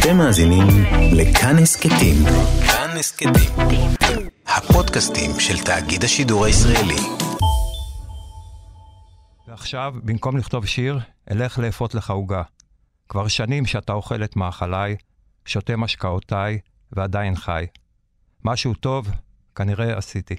אתם מאזינים לכאן הסכתים. כאן הסכתים. הפודקאסטים של תאגיד השידור הישראלי. ועכשיו, במקום לכתוב שיר, אלך לאפות לך עוגה. כבר שנים שאתה אוכל את מאכליי, שותה משקאותיי, ועדיין חי. משהו טוב, כנראה עשיתי.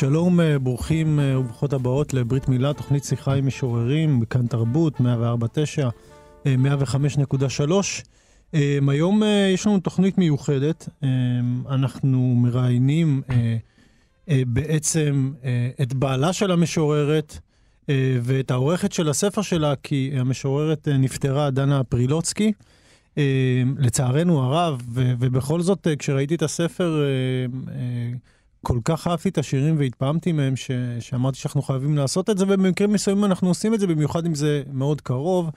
שלום, אה, ברוכים אה, וברוכות הבאות לברית מילה, תוכנית שיחה עם משוררים, בכאן תרבות, 104.9, 105.3. אה, היום יש לנו תוכנית מיוחדת, אנחנו מראיינים בעצם את בעלה של המשוררת ואת העורכת של הספר שלה, כי המשוררת נפטרה, דנה פרילוצקי. לצערנו הרב, ובכל זאת, כשראיתי את הספר, כל כך אהבתי את השירים והתפעמתי מהם, ש... שאמרתי שאנחנו חייבים לעשות את זה, ובמקרים מסוימים אנחנו עושים את זה, במיוחד אם זה מאוד קרוב.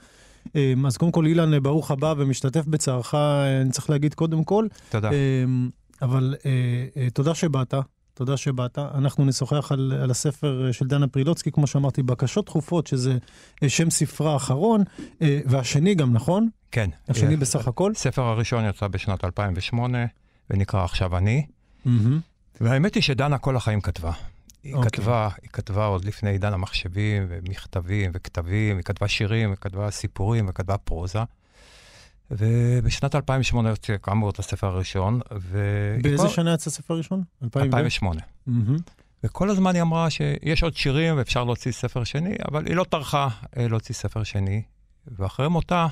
אמ, אז קודם כל, אילן, ברוך הבא ומשתתף בצערך, אני צריך להגיד קודם כל. תודה. אמ, אבל אה, אה, תודה שבאת. תודה שבאת. אנחנו נשוחח על, על הספר של דנה פרילוצקי, כמו שאמרתי, בקשות דחופות, שזה אה, שם ספרה האחרון, והשני גם, נכון? כן. השני בסך הכל? הספר הראשון יצא בשנת 2008, ונקרא עכשיו אני. Mm-hmm. והאמת היא שדנה כל החיים כתבה. היא okay. אוקיי. כתבה, היא כתבה עוד לפני עידן המחשבים, ומכתבים, וכתבים, היא כתבה שירים, היא כתבה סיפורים, וכתבה פרוזה. ובשנת 2008 יוצא כאמור את הספר הראשון. ו... באיזה כל... שנה יצא הספר הראשון? 2008. Mm-hmm. וכל הזמן היא אמרה שיש עוד שירים ואפשר להוציא ספר שני, אבל היא לא טרחה אה, להוציא ספר שני. ואחרי מותה,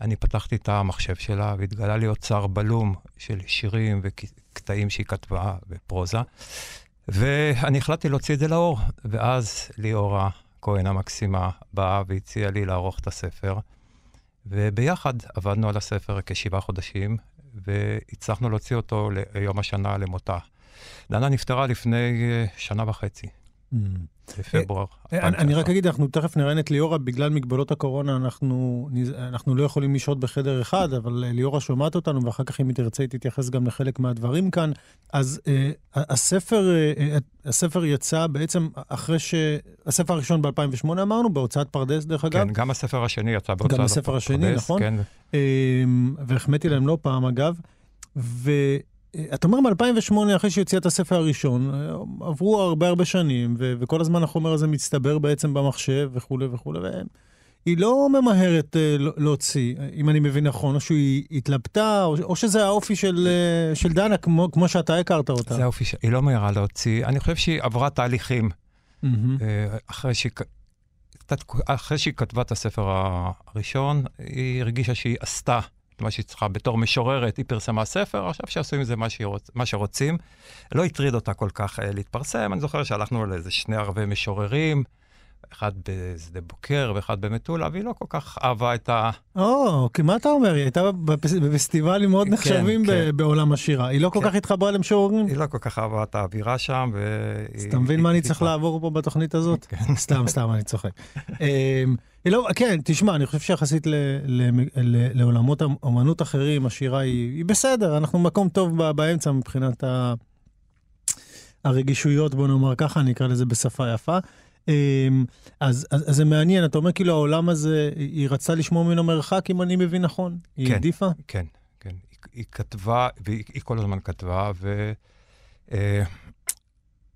אני פתחתי את המחשב שלה, והתגלה לי אוצר בלום של שירים וקטעים שהיא כתבה בפרוזה, ואני החלטתי להוציא את זה לאור. ואז ליאורה כהן המקסימה באה והציעה לי לערוך את הספר, וביחד עבדנו על הספר כשבעה חודשים, והצלחנו להוציא אותו ליום השנה למותה. דנה נפטרה לפני אה, שנה וחצי. בפברואר. אה, אני רק אגיד, אנחנו תכף נראיין את ליאורה, בגלל מגבלות הקורונה אנחנו, אנחנו לא יכולים לשהות בחדר אחד, אבל אה, ליאורה שומעת אותנו, ואחר כך אם היא תרצה, היא תתייחס גם לחלק מהדברים כאן. אז אה, הספר, אה, הספר יצא בעצם אחרי ש... הספר הראשון ב-2008 אמרנו, בהוצאת פרדס, דרך אגב. כן, גם הספר השני יצא בהוצאת פרדס. גם הספר השני, נכון. כן. אה, והחמאתי להם לא פעם, אגב. ו... אתה אומר מ-2008, אחרי שהיא הוציאה את הספר הראשון, עברו הרבה הרבה שנים, ו- וכל הזמן החומר הזה מצטבר בעצם במחשב וכולי וכולי, והיא לא ממהרת uh, להוציא, אם אני מבין נכון, או שהיא התלבטה, או, או שזה האופי של, uh, של דנה, כמו, כמו שאתה הכרת אותה. זה האופי, היא לא מהירה להוציא. אני חושב שהיא עברה תהליכים. Mm-hmm. אחרי שהיא... אחרי שהיא כתבה את הספר הראשון, היא הרגישה שהיא עשתה מה שהיא צריכה בתור משוררת, היא פרסמה ספר, עכשיו שיעשו עם זה מה, רוצ, מה שרוצים. לא הטריד אותה כל כך uh, להתפרסם, אני זוכר שהלכנו לאיזה שני ערבי משוררים, אחד בשדה בוקר ואחד במטולה, והיא לא כל כך אהבה את ה... או, כי מה אתה אומר? היא הייתה בפסטיבלים מאוד כן, נחשבים כן, כן. בעולם השירה. היא לא כל כן. כך התחברה למשוררים? היא לא כל כך אהבה את האווירה שם, ו... אז אתה מבין מה אני צריך לעבור פה בתוכנית הזאת? כן. סתם, סתם, אני צוחק. אמ, לא, כן, תשמע, אני חושב שיחסית ל, ל, ל, לעולמות אמנות אחרים, השירה היא, היא בסדר, אנחנו במקום טוב באמצע מבחינת ה, הרגישויות, בוא נאמר ככה, אני אקרא לזה בשפה יפה. אמ, אז, אז, אז זה מעניין, אתה אומר כאילו העולם הזה, היא רצתה לשמור ממנו מרחק, אם אני מבין נכון? היא כן, העדיפה? כן, כן. היא, היא כתבה, והיא כל הזמן כתבה, והיא אה,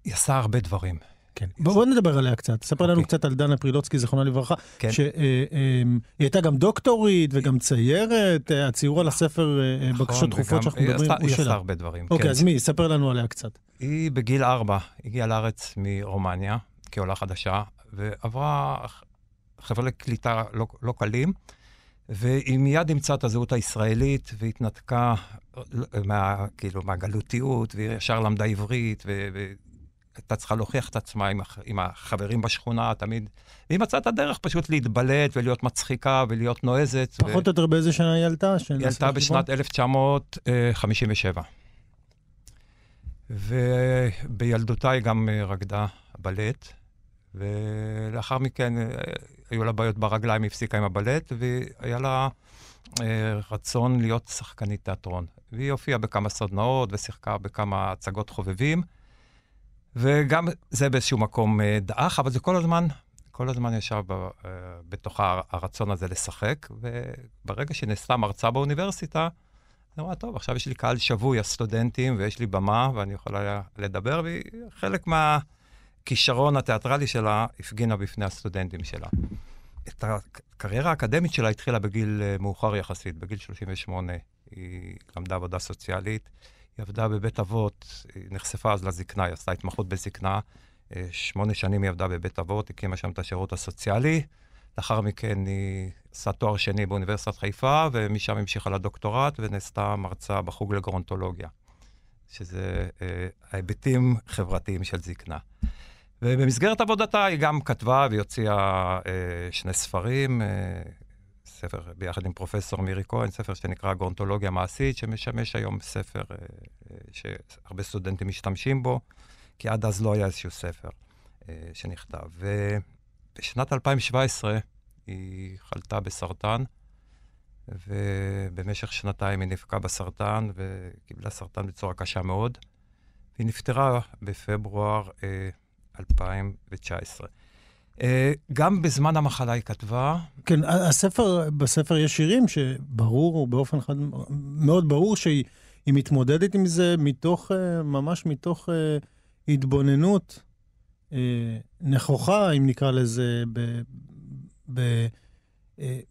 עשה הרבה דברים. כן. בוא, בוא נדבר עליה קצת. ספר okay. לנו אוקיי. קצת על דנה פרילוצקי, זיכרונה לברכה. כן. שהיא אה, אה, הייתה גם דוקטורית וגם ציירת. אה, הציור על הספר נכון, בקשות דחופות שאנחנו מדברים, הוא שלה. היא עשתה הרבה דברים. אוקיי, כן. אז מי? ספר לנו עליה קצת. היא בגיל ארבע הגיעה לארץ מרומניה כעולה חדשה, ועברה חבר'ה קליטה לא, לא קלים. והיא מיד אימצה את הזהות הישראלית והתנתקה מה, כאילו, מהגלותיות, והיא ישר למדה עברית, ו, הייתה צריכה להוכיח את עצמה עם, הח... עם החברים בשכונה תמיד. והיא מצאה את הדרך פשוט להתבלט ולהיות מצחיקה ולהיות נועזת. פחות או. יותר באיזה שנה היא עלתה? היא עלתה בשנת 1957. ובילדותה היא גם אה, רקדה בלט, ולאחר מכן אה, היו לה בעיות ברגליים, היא הפסיקה עם הבלט, והיה לה אה, רצון להיות שחקנית תיאטרון. והיא הופיעה בכמה סדנאות ושיחקה בכמה הצגות חובבים, וגם זה באיזשהו מקום אה, דעך, אבל זה כל הזמן, כל הזמן ישב ב, אה, בתוכה הרצון הזה לשחק, וברגע שנעשתה מרצה באוניברסיטה, היא אמרה, טוב, עכשיו יש לי קהל שבוי, הסטודנטים, ויש לי במה, ואני יכולה לדבר, והיא חלק מהכישרון התיאטרלי שלה הפגינה בפני הסטודנטים שלה. את הקריירה האקדמית שלה התחילה בגיל אה, מאוחר יחסית, בגיל 38. היא למדה עבודה סוציאלית, היא עבדה בבית אבות, היא נחשפה אז לזקנה, היא עשתה התמחות בזקנה. אה, שמונה שנים היא עבדה בבית אבות, הקימה שם את השירות הסוציאלי. לאחר מכן היא עשה תואר שני באוניברסיטת חיפה, ומשם המשיכה לדוקטורט ונעשתה מרצה בחוג לגרונטולוגיה, שזה אה, ההיבטים חברתיים של זקנה. ובמסגרת עבודתה היא גם כתבה והיא הוציאה אה, שני ספרים, אה, ספר ביחד עם פרופסור מירי כהן, ספר שנקרא גרונטולוגיה מעשית, שמשמש היום ספר אה, אה, שהרבה סטודנטים משתמשים בו, כי עד אז לא היה איזשהו ספר אה, שנכתב. ובשנת 2017 היא חלתה בסרטן, ובמשך שנתיים היא נפקה בסרטן וקיבלה סרטן בצורה קשה מאוד. והיא נפטרה בפברואר אה, 2019. אה, גם בזמן המחלה היא כתבה. כן, הספר, בספר יש שירים שברור, באופן חד, מאוד ברור שהיא מתמודדת עם זה מתוך, אה, ממש מתוך אה, התבוננות נכוחה, אם נקרא לזה, ב, ב,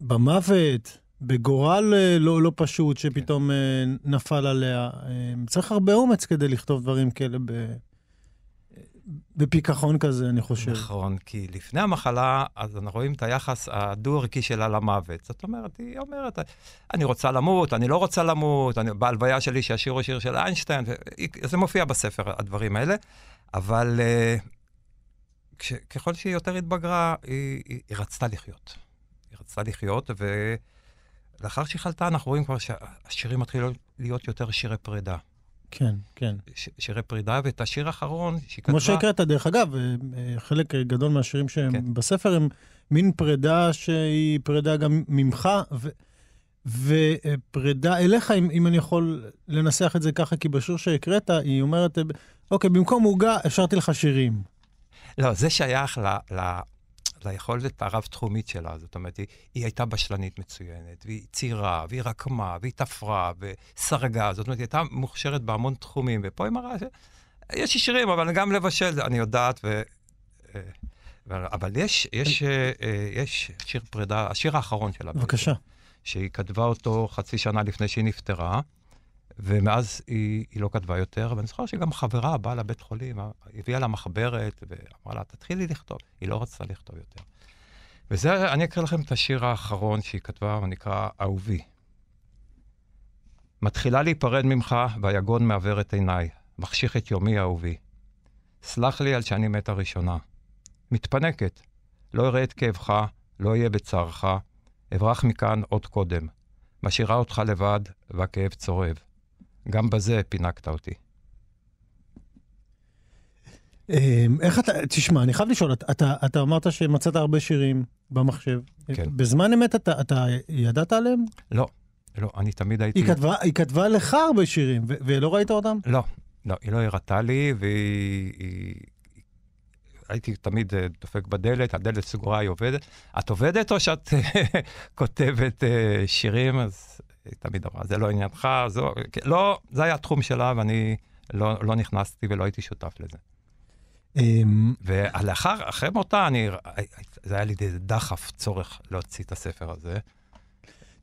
במוות, בגורל לא, לא פשוט שפתאום כן. נפל עליה. צריך הרבה אומץ כדי לכתוב דברים כאלה ב... בפיכחון כזה, אני חושב. נכון, כי לפני המחלה, אז אנחנו רואים את היחס הדו-ערכי שלה למוות. זאת אומרת, היא אומרת, אני רוצה למות, אני לא רוצה למות, אני, בהלוויה שלי שישירו שיר של איינשטיין, זה מופיע בספר, הדברים האלה, אבל uh, כש, ככל שהיא יותר התבגרה, היא, היא, היא רצתה לחיות. היא רצתה לחיות, ולאחר שהיא חלתה, אנחנו רואים כבר שהשירים מתחילים להיות יותר שירי פרידה. כן, כן. ש- שירי פרידה, ואת השיר האחרון שהיא כתבה... כמו שהקראת, דרך אגב, אה, אה, חלק גדול מהשירים שהם כן. בספר הם מין פרידה שהיא פרידה גם ממך, ו... ופרידה אליך, אם, אם אני יכול לנסח את זה ככה, כי בשיר שהקראת, היא אומרת, אוקיי, במקום עוגה, השארתי לך שירים. לא, זה שייך ל... ל... ליכולת הרב-תחומית שלה. זאת אומרת, היא, היא הייתה בשלנית מצוינת, והיא ציירה, והיא רקמה, והיא תפרה, וסרגה. זאת אומרת, היא הייתה מוכשרת בהמון תחומים, ופה היא מראה ש... יש לי שירים, אבל גם לבשל, אני יודעת, ו... אה, אבל יש, יש, אה, יש שיר פרידה, השיר האחרון שלה. בבקשה. שהיא כתבה אותו חצי שנה לפני שהיא נפטרה. ומאז היא, היא לא כתבה יותר, ואני זוכר שגם חברה באה לבית חולים, הביאה לה מחברת, ואמרה לה, תתחילי לכתוב. היא לא רצתה לכתוב יותר. וזה, אני אקריא לכם את השיר האחרון שהיא כתבה, הוא נקרא אהובי. מתחילה להיפרד ממך, והיגון מעוור את עיניי, מחשיך את יומי אהובי. סלח לי על שאני מתה ראשונה. מתפנקת, לא אראה את כאבך, לא אהיה בצערך, אברח מכאן עוד קודם. משאירה אותך לבד, והכאב צורב. גם בזה פינקת אותי. אמ, איך אתה, תשמע, אני חייב לשאול, אתה, אתה אמרת שמצאת הרבה שירים במחשב. כן. בזמן אמת אתה, אתה ידעת עליהם? לא, לא, אני תמיד הייתי... היא כתבה, היא כתבה לך הרבה שירים, ו- ולא ראית אותם? לא, לא, היא לא הראתה לי, והיא... היא... הייתי תמיד אה, דופק בדלת, הדלת סגורה, היא עובדת. את עובדת או שאת כותבת אה, שירים? אז היא תמיד אמרה, זה לא עניינך, זו, לא, זה היה התחום שלה, ואני לא, לא נכנסתי ולא הייתי שותף לזה. אמ, ולאחר, אחרי מותה, אני, זה היה לי דחף, צורך להוציא את הספר הזה.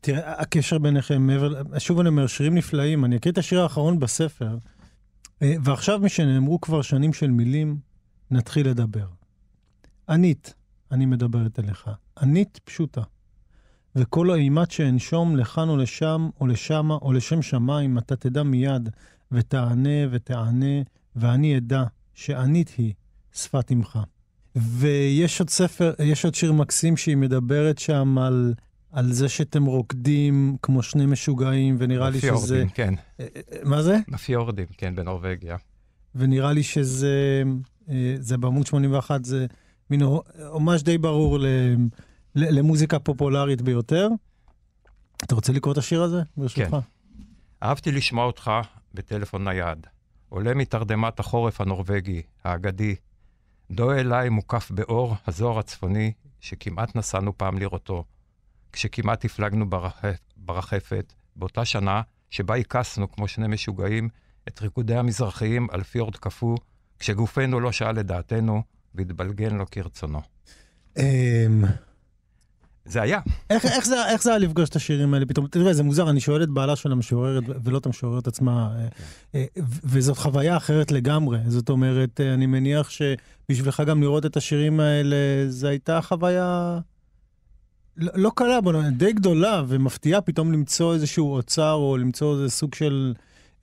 תראה, הקשר ביניכם, מעבר, שוב אני אומר, שירים נפלאים, אני אקריא את השיר האחרון בספר, אה, ועכשיו משנאמרו כבר שנים של מילים, נתחיל לדבר. ענית, אני מדברת אליך. ענית פשוטה. וכל האימת שאנשום לכאן או לשם, או לשמה, או לשם שמיים, אתה תדע מיד, ותענה ותענה, ואני אדע שענית היא שפת אמך. ויש עוד ספר, יש עוד שיר מקסים שהיא מדברת שם על, על זה שאתם רוקדים כמו שני משוגעים, ונראה לי שזה... בפיורדים, כן. אה, אה, מה זה? בפיורדים, כן, בנורבגיה. ונראה לי שזה, אה, זה בעמוד 81, זה מין הומאז' די ברור ל, ל, למוזיקה פופולרית ביותר. אתה רוצה לקרוא את השיר הזה, ברשותך? כן. אהבתי לשמוע אותך בטלפון נייד. עולה מתרדמת החורף הנורבגי, האגדי. דו אליי מוקף באור הזוהר הצפוני, שכמעט נסענו פעם לראותו. כשכמעט הפלגנו ברח... ברחפת, באותה שנה שבה הכסנו, כמו שני משוגעים, את ריקודי המזרחיים על פיורד קפוא, כשגופנו לא שאל את דעתנו, והתבלגן לו כרצונו. זה היה. איך, איך, זה, איך זה היה לפגוש את השירים האלה פתאום? תראה, זה מוזר, אני שואל את בעלה של המשוררת ולא את המשוררת עצמה, אה, אה, וזאת חוויה אחרת לגמרי. זאת אומרת, אה, אני מניח שבשבילך גם לראות את השירים האלה, זו הייתה חוויה לא, לא קלה, בוא נאמר, די גדולה ומפתיעה פתאום למצוא איזשהו אוצר או למצוא איזה סוג של,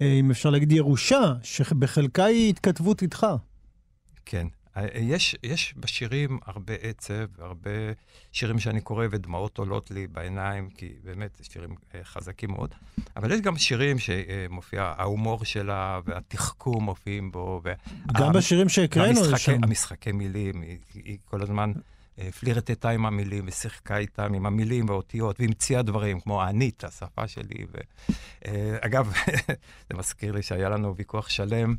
אם אפשר להגיד, ירושה, שבחלקה היא התכתבות איתך. כן. יש, יש בשירים הרבה עצב, הרבה שירים שאני קורא ודמעות עולות לי בעיניים, כי באמת, שירים אה, חזקים מאוד. אבל יש גם שירים שמופיע, ההומור שלה והתחכום מופיעים בו. גם וה, בשירים שהקראנו שם. המשחקי מילים, היא, היא כל הזמן אה, פלירטטה עם המילים ושיחקה איתם, עם המילים והאותיות, והמציאה דברים, כמו הענית, השפה שלי. ו... אה, אגב, זה מזכיר לי שהיה לנו ויכוח שלם.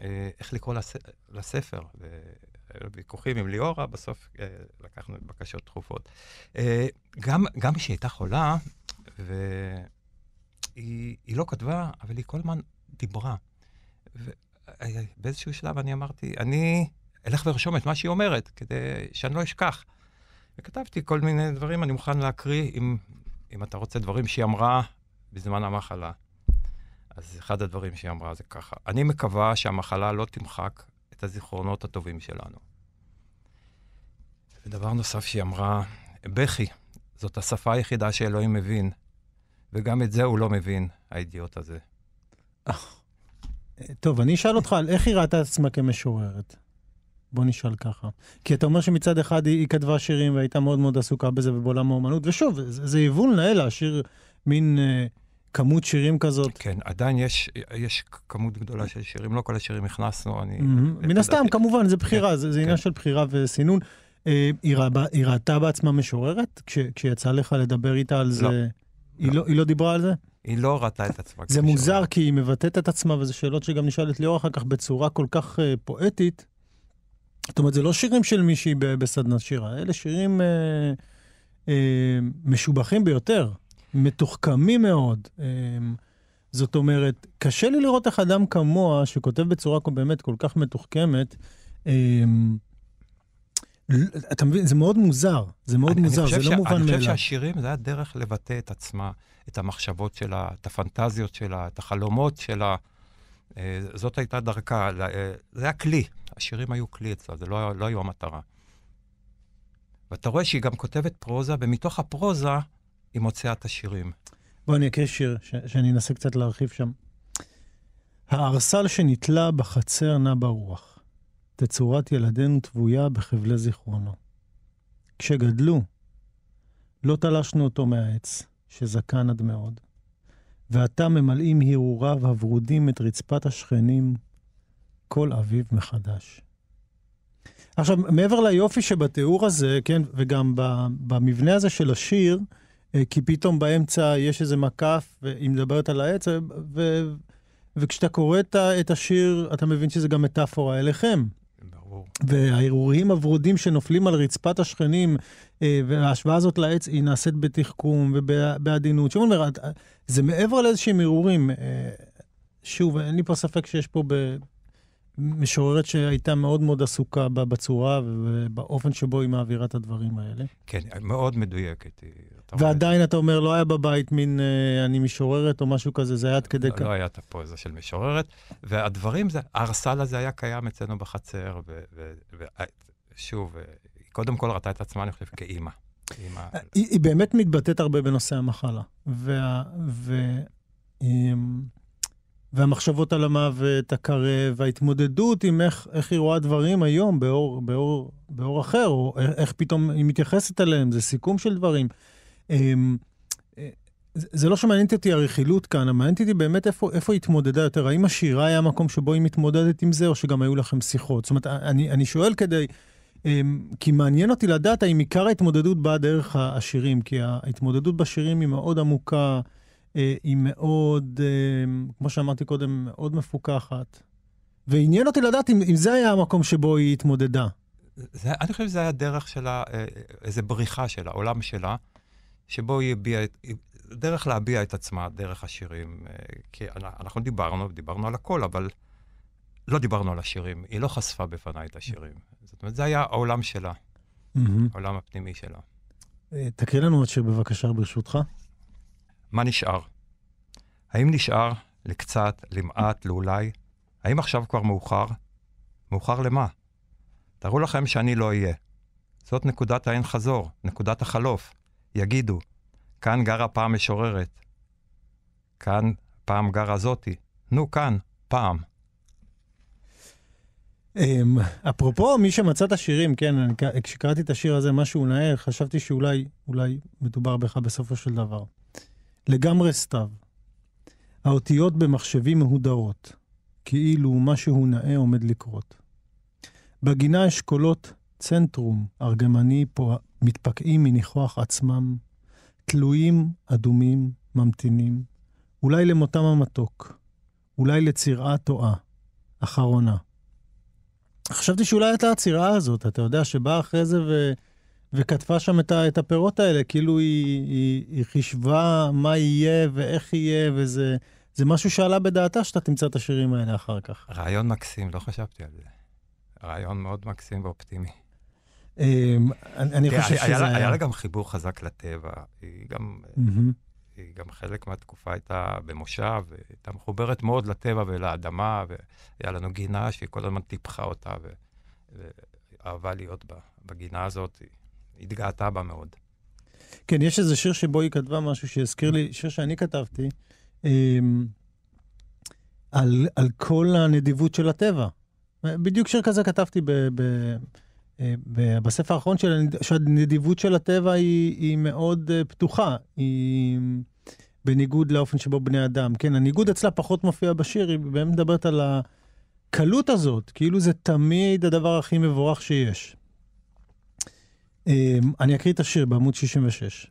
אה, איך לקרוא לס... לספר. ויכוחים עם ליאורה, בסוף אה, לקחנו בקשות דחופות. אה, גם, גם כשהיא הייתה חולה, והיא לא כתבה, אבל היא כל הזמן דיברה. ובאיזשהו שלב אני אמרתי, אני אלך וארשום את מה שהיא אומרת, כדי שאני לא אשכח. וכתבתי כל מיני דברים, אני מוכן להקריא, אם, אם אתה רוצה, דברים שהיא אמרה בזמן המחלה. אז אחד הדברים שהיא אמרה זה ככה, אני מקווה שהמחלה לא תמחק את הזיכרונות הטובים שלנו. ודבר נוסף שהיא אמרה, בכי, זאת השפה היחידה שאלוהים מבין, וגם את זה הוא לא מבין, האידיוט הזה. טוב, אני אשאל אותך איך היא ראתה את עצמה כמשוררת. בוא נשאל ככה. כי אתה אומר שמצד אחד היא, היא כתבה שירים והייתה מאוד מאוד עסוקה בזה ובעולם האומנות, ושוב, זה, זה יבול נאה להשאיר מין... אה, כמות שירים כזאת. כן, עדיין יש, יש כמות גדולה של שירים, לא כל השירים הכנסנו, אני... Mm-hmm. מן הסתם, כמובן, זה בחירה, כן, זה, זה כן. עניין של בחירה וסינון. אה, היא, ראתה בעצמה משוררת? כש, כשיצא לך לדבר איתה על לא. זה, לא. היא, לא, היא לא דיברה על זה? היא לא ראתה את עצמה. זה מוזר, כי היא מבטאת את עצמה, וזה שאלות שגם נשאלת ליאור אחר כך בצורה כל כך uh, פואטית. זאת אומרת, זה לא שירים של מישהי בסדנת שירה, אלה שירים uh, uh, משובחים ביותר. מתוחכמים מאוד. אמ, זאת אומרת, קשה לי לראות איך אדם כמוה, שכותב בצורה באמת כל כך מתוחכמת, אמ, אתה מבין, זה מאוד מוזר, זה מאוד אני, מוזר, אני זה לא מובן מאליו. אני חושב שהשירים זה הדרך לבטא את עצמה, את המחשבות שלה, את הפנטזיות שלה, את החלומות שלה. אה, זאת הייתה דרכה, אה, זה היה כלי, השירים היו כלי אצלה, זה לא, לא היו המטרה. ואתה רואה שהיא גם כותבת פרוזה, ומתוך הפרוזה היא מוציאה את השירים. בוא אני אקריא שיר, ש- שאני אנסה קצת להרחיב שם. הערסל שנתלה בחצר נע ברוח. תצורת ילדינו טבויה בחבלי זיכרונו. כשגדלו, לא תלשנו אותו מהעץ, שזקן עד מאוד. ועתה ממלאים הרהוריו הוורודים את רצפת השכנים כל אביב מחדש. עכשיו, מעבר ליופי שבתיאור הזה, כן, וגם במבנה הזה של השיר, כי פתאום באמצע יש איזה מקף, והיא מדברת על העץ, ו... וכשאתה קורא את השיר, אתה מבין שזה גם מטאפורה אליכם. ברור. וההרהורים הוורודים שנופלים על רצפת השכנים, אה, וההשוואה הזאת לעץ, היא נעשית בתחכום ובעדינות. שוב, אומר, זה מעבר לאיזשהם הרהורים. אה, שוב, אין לי פה ספק שיש פה משוררת שהייתה מאוד מאוד עסוקה בצורה ובאופן שבו היא מעבירה את הדברים האלה. כן, מאוד מדויקת. ועדיין אתה אומר, לא היה בבית מין אה, אני משוררת או משהו כזה, זה היה עד כדי... לא, לא היה את הפוזה של משוררת, והדברים, זה, הארסל הזה היה קיים אצלנו בחצר, ושוב, אה, היא קודם כל ראתה את עצמה, אני חושב, כאימא. היא, היא באמת מתבטאת הרבה בנושא המחלה. וה, ו, והמחשבות על המוות, הקרב, וההתמודדות עם איך, איך היא רואה דברים היום באור, באור, באור אחר, או איך פתאום היא מתייחסת אליהם, זה סיכום של דברים. אמ, זה לא שמעניינת אותי הרכילות כאן, מעניינת אותי באמת איפה, איפה היא התמודדה יותר. האם השירה היה מקום שבו היא מתמודדת עם זה, או שגם היו לכם שיחות? זאת אומרת, אני, אני שואל כדי אמ, כי מעניין אותי לדעת האם עיקר ההתמודדות באה דרך השירים, כי ההתמודדות בשירים היא מאוד עמוקה, אה, היא מאוד, אמ, כמו שאמרתי קודם, מאוד מפוקחת. ועניין אותי לדעת אם, אם זה היה המקום שבו היא התמודדה. זה, אני חושב שזה היה דרך שלה, אה, איזה בריחה שלה, עולם שלה, שבו היא הביעה, דרך להביע את עצמה, דרך השירים. אה, כי אנחנו דיברנו, דיברנו על הכל, אבל לא דיברנו על השירים. היא לא חשפה בפניי את השירים. זאת אומרת, זה היה העולם שלה, העולם הפנימי שלה. אה, תקריא לנו עוד שיר בבקשה, ברשותך. מה נשאר? האם נשאר לקצת, למעט, לאולי? האם עכשיו כבר מאוחר? מאוחר למה? תארו לכם שאני לא אהיה. זאת נקודת האין חזור, נקודת החלוף. יגידו, כאן גרה פעם משוררת. כאן פעם גרה זאתי. נו, כאן, פעם. Um, אפרופו מי שמצא את השירים, כן, כשקראתי את השיר הזה, משהו נאה, חשבתי שאולי אולי מדובר בך בסופו של דבר. לגמרי סתיו. האותיות במחשבים מהודרות, כאילו משהו נאה עומד לקרות. בגינה אשכולות צנטרום ארגמני פה מתפקעים מניחוח עצמם, תלויים, אדומים, ממתינים, אולי למותם המתוק, אולי לצירעה טועה, אחרונה. חשבתי שאולי הייתה הצירה הזאת, אתה יודע, שבאה אחרי זה ו... וכתבה שם את, ה... את הפירות האלה, כאילו היא, היא, היא חישבה מה יהיה ואיך יהיה, וזה זה משהו שעלה בדעתה שאתה תמצא את השירים האלה אחר כך. רעיון מקסים, לא חשבתי על זה. רעיון מאוד מקסים ואופטימי. אמ, אני חושב שזה היה... היה לה גם חיבור חזק לטבע. היא גם... היא גם חלק מהתקופה הייתה במושב, והייתה מחוברת מאוד לטבע ולאדמה, והיה לנו גינה שהיא כל הזמן טיפחה אותה, ואהבה להיות בה. בגינה הזאת, היא התגאתה בה מאוד. כן, יש איזה שיר שבו היא כתבה משהו שהזכיר לי, שיר שאני כתבתי, אמ, על, על כל הנדיבות של הטבע. בדיוק שיר כזה כתבתי ב, בספר האחרון של שהנדיבות של הטבע היא, היא מאוד אה, פתוחה, היא בניגוד לאופן שבו בני אדם. כן, הניגוד אצלה פחות מופיע בשיר, היא באמת מדברת על הקלות הזאת, כאילו זה תמיד הדבר הכי מבורך שיש. אמ, אני אקריא את השיר בעמוד 66.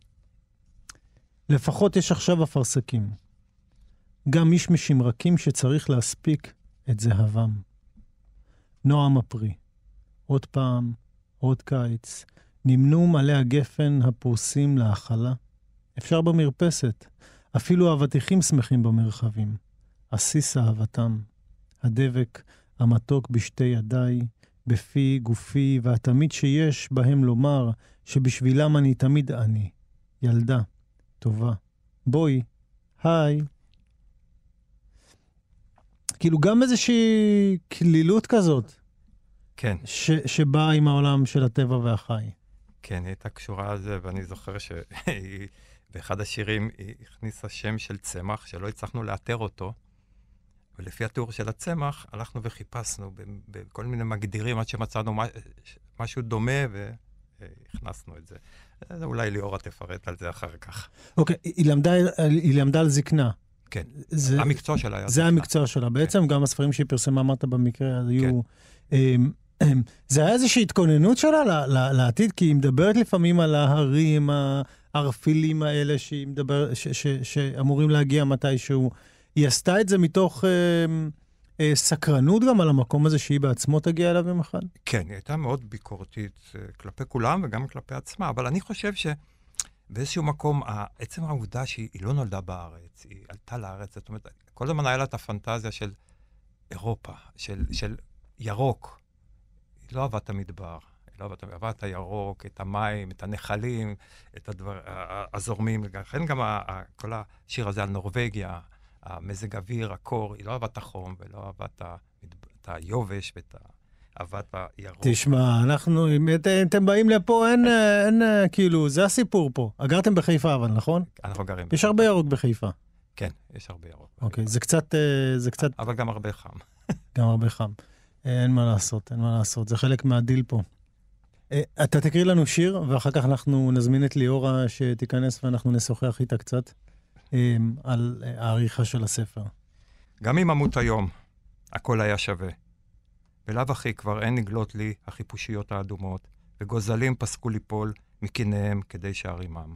לפחות יש עכשיו אפרסקים. גם מישמישים רכים שצריך להספיק את זהבם. נועם הפרי. עוד פעם, עוד קיץ, נמנו מלא הגפן הפורסים להאכלה. אפשר במרפסת, אפילו האבטיחים שמחים במרחבים. עסיס אהבתם. הדבק המתוק בשתי ידיי, בפי גופי, והתמיד שיש בהם לומר שבשבילם אני תמיד אני. ילדה, טובה. בואי, היי. כאילו גם איזושהי כלילות כזאת. כן. ש, שבאה עם העולם של הטבע והחי. כן, היא הייתה קשורה לזה, ואני זוכר שבאחד השירים היא הכניסה שם של צמח שלא הצלחנו לאתר אותו, ולפי התיאור של הצמח הלכנו וחיפשנו בכל מיני מגדירים עד שמצאנו משהו דומה והכנסנו את זה. אולי ליאורה תפרט על זה אחר כך. אוקיי, okay, היא, היא למדה על זקנה. כן, זה, המקצוע שלה היה זה זקנה. המקצוע שלה. בעצם כן. גם הספרים שהיא פרסמה, אמרת במקרה, היו... כן. זה היה איזושהי התכוננות שלה לעתיד, כי היא מדברת לפעמים על ההרים הערפילים האלה שהיא מדבר, ש, ש, שאמורים להגיע מתישהו. היא עשתה את זה מתוך אה, אה, סקרנות גם על המקום הזה שהיא בעצמו תגיע אליו יום אחד? כן, היא הייתה מאוד ביקורתית אה, כלפי כולם וגם כלפי עצמה, אבל אני חושב שבאיזשהו מקום, עצם העובדה שהיא לא נולדה בארץ, היא עלתה לארץ, זאת אומרת, כל הזמן היה לה את הפנטזיה של אירופה, של, של ירוק. היא לא אהבה את המדבר, היא לא אהבה את המדבר, אהבה את הירוק, את המים, את הנחלים, את הדבר, הזורמים. לכן גם כל השיר הזה על נורבגיה, המזג אוויר, הקור, היא לא אהבה את החום ולא אהבה את, את היובש ואת אהבת הירוק. תשמע, אנחנו, אם אתם באים לפה, אין, אין, כאילו, זה הסיפור פה. גרתם בחיפה, אבל, נכון? אנחנו גרים. יש הרבה ירוק בחיפה. כן, יש הרבה ירוק. אוקיי, זה קצת, אה, זה קצת... אבל גם הרבה חם. גם הרבה חם. אה, אין מה לעשות, אין מה לעשות, זה חלק מהדיל פה. אה, אתה תקריא לנו שיר, ואחר כך אנחנו נזמין את ליאורה שתיכנס ואנחנו נשוחח איתה קצת על העריכה של הספר. גם אם אמות היום, הכל היה שווה. בלאו הכי כבר אין נגלות לי החיפושיות האדומות, וגוזלים פסקו ליפול מקיניהם כדי שארימם.